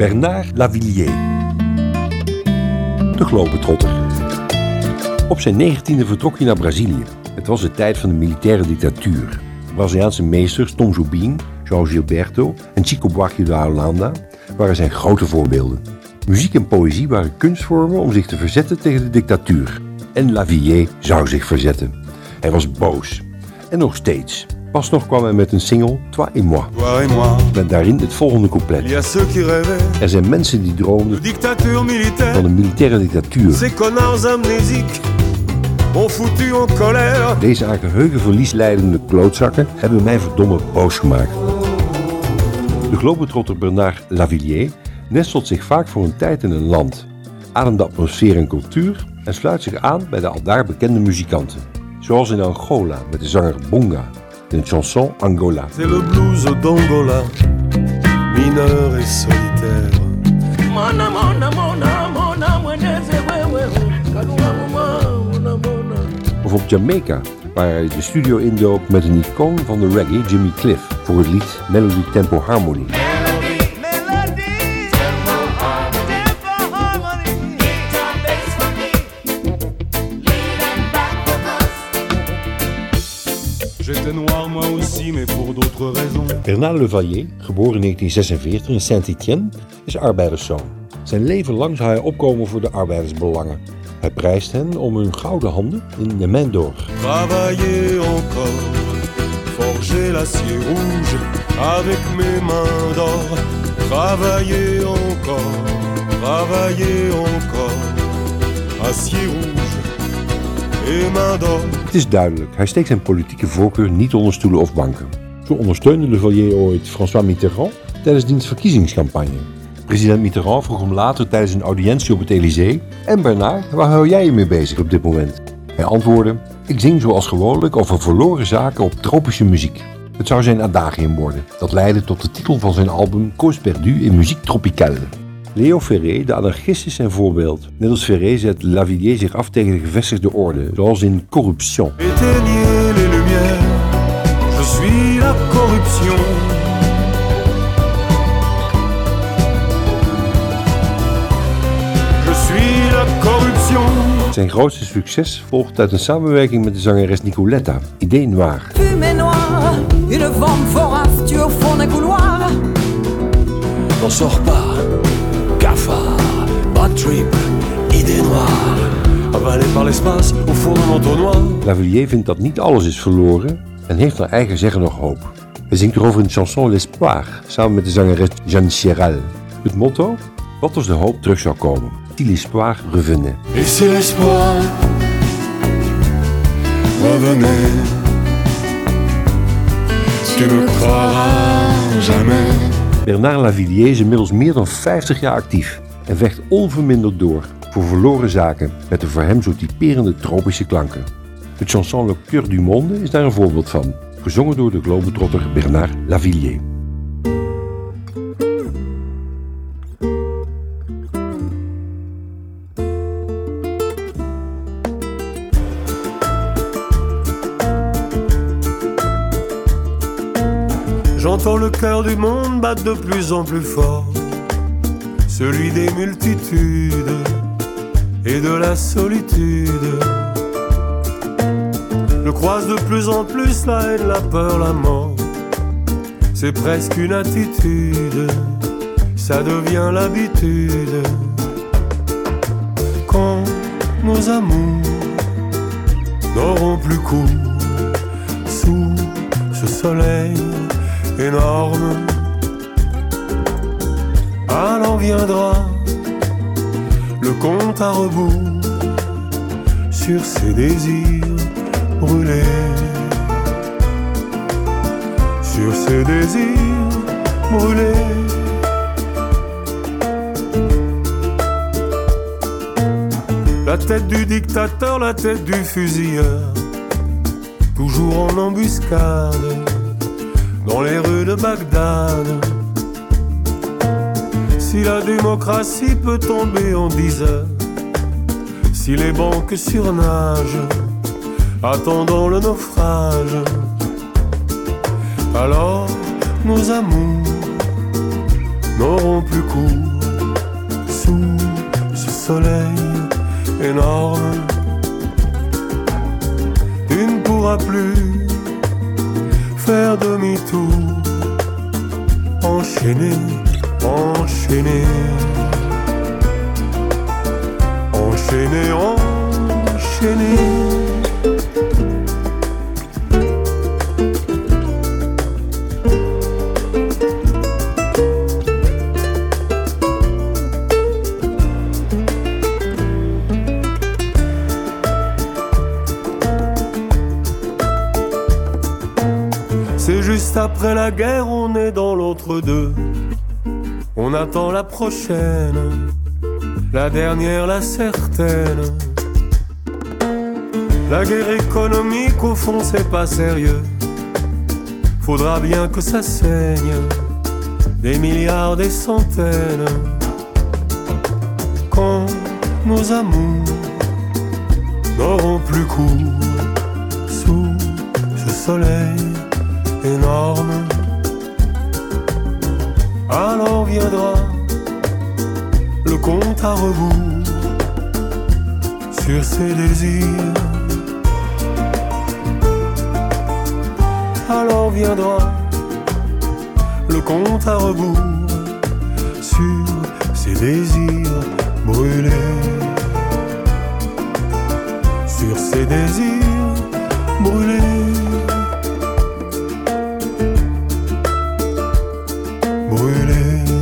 Bernard Lavillier. De globetrotter. Op zijn negentiende vertrok hij naar Brazilië. Het was de tijd van de militaire dictatuur. Braziliaanse meesters Tom Jobim, João Gilberto en Chico Buarque da Holanda waren zijn grote voorbeelden. Muziek en poëzie waren kunstvormen om zich te verzetten tegen de dictatuur. En Lavillier zou zich verzetten. Hij was boos. En nog steeds. Pas nog kwam hij met een single, Toi et moi. Toi et moi, Met daarin het volgende couplet. Er zijn mensen die de droomden van een militaire dictatuur. Deze aan geheugenverlies leidende klootzakken hebben mij verdomme boos gemaakt. De globetrotter Bernard Lavillier nestelt zich vaak voor een tijd in een land, ademt de atmosfeer en cultuur en sluit zich aan bij de aldaar bekende muzikanten. Zoals in Angola met de zanger Bonga in de chanson Angola. C'est le blues d'Angola, mineur et solitaire. Of op Jamaica, waar hij de studio indoopt met een icoon van de reggae, Jimmy Cliff, voor het lied Melody Tempo Harmony. J'étais noir moi aussi, mais pour d'autres raisons. Bernard Levallier, geboren in 1946 in Saint-Étienne, is arbeiderszoon. Zijn leven lang zou hij opkomen voor de arbeidersbelangen. Hij prijst hen om hun gouden handen in de main d'or. Travailler encore, forger l'acier rouge avec mes mains d'or. Travailler encore, travailler encore, acier rouge. Het is duidelijk, hij steekt zijn politieke voorkeur niet onder stoelen of banken. Zo ondersteunde Levallier ooit François Mitterrand tijdens diens verkiezingscampagne. President Mitterrand vroeg hem later tijdens een audiëntie op het Elysée: En Bernard, waar hou jij je mee bezig op dit moment? Hij antwoordde: Ik zing zoals gewoonlijk over verloren zaken op tropische muziek. Het zou zijn adagium worden. Dat leidde tot de titel van zijn album Cause perdue in muziek tropicale. Leo Ferré, de anarchist, is zijn voorbeeld. Net als Ferré zet Lavillier zich af tegen de gevestigde orde, zoals in Corruption. Éteignez les lumières, je suis la corruption. Je suis la corruption. Zijn grootste succes volgt uit een samenwerking met de zangeres Nicoletta, Idée Noire. fumée noire, une vente vorace au fond des couloirs. N'en sors pas. Trip, idée noire. Avalé par l'espace au fond d'un entonnoir. Lavillier vindt dat niet alles is verloren en heeft naar eigen zeggen nog hoop. Hij zingt erover in de chanson L'Espoir, samen met de zangeres Jeanne Chéral. Het motto? Wat als de hoop terug zou komen? Si l'espoir revenait. Et si l'espoir revenait, tu ne croiras jamais. Bernard Lavillier is inmiddels meer dan 50 jaar actief en vecht onverminderd door voor verloren zaken met de voor hem zo typerende tropische klanken. De chanson Le Cœur du Monde is daar een voorbeeld van, gezongen door de globetrotter Bernard Lavillier. J'entends le cœur du monde battre de plus en plus fort, celui des multitudes et de la solitude. Je croise de plus en plus la haine, la peur, la mort. C'est presque une attitude, ça devient l'habitude. Quand nos amours n'auront plus cours sous ce soleil énorme. Alors viendra le compte à rebours sur ces désirs brûlés. Sur ces désirs brûlés. La tête du dictateur, la tête du fusilleur, toujours en embuscade dans les rues de Bagdad. Si la démocratie peut tomber en dix heures, si les banques surnagent, attendant le naufrage, alors nos amours n'auront plus court sous ce soleil énorme. Tu ne pourras plus faire demi-tour, enchaîner, enchaîner, enchaîner, enchaîner. C'est juste après la guerre, on est dans l'autre-deux. On attend la prochaine, la dernière, la certaine. La guerre économique, au fond, c'est pas sérieux. Faudra bien que ça saigne, des milliards, des centaines. Quand nos amours n'auront plus cours sous ce soleil énorme. Alors viendra le compte à rebours sur ses désirs. Alors viendra le compte à rebours sur ses désirs brûler.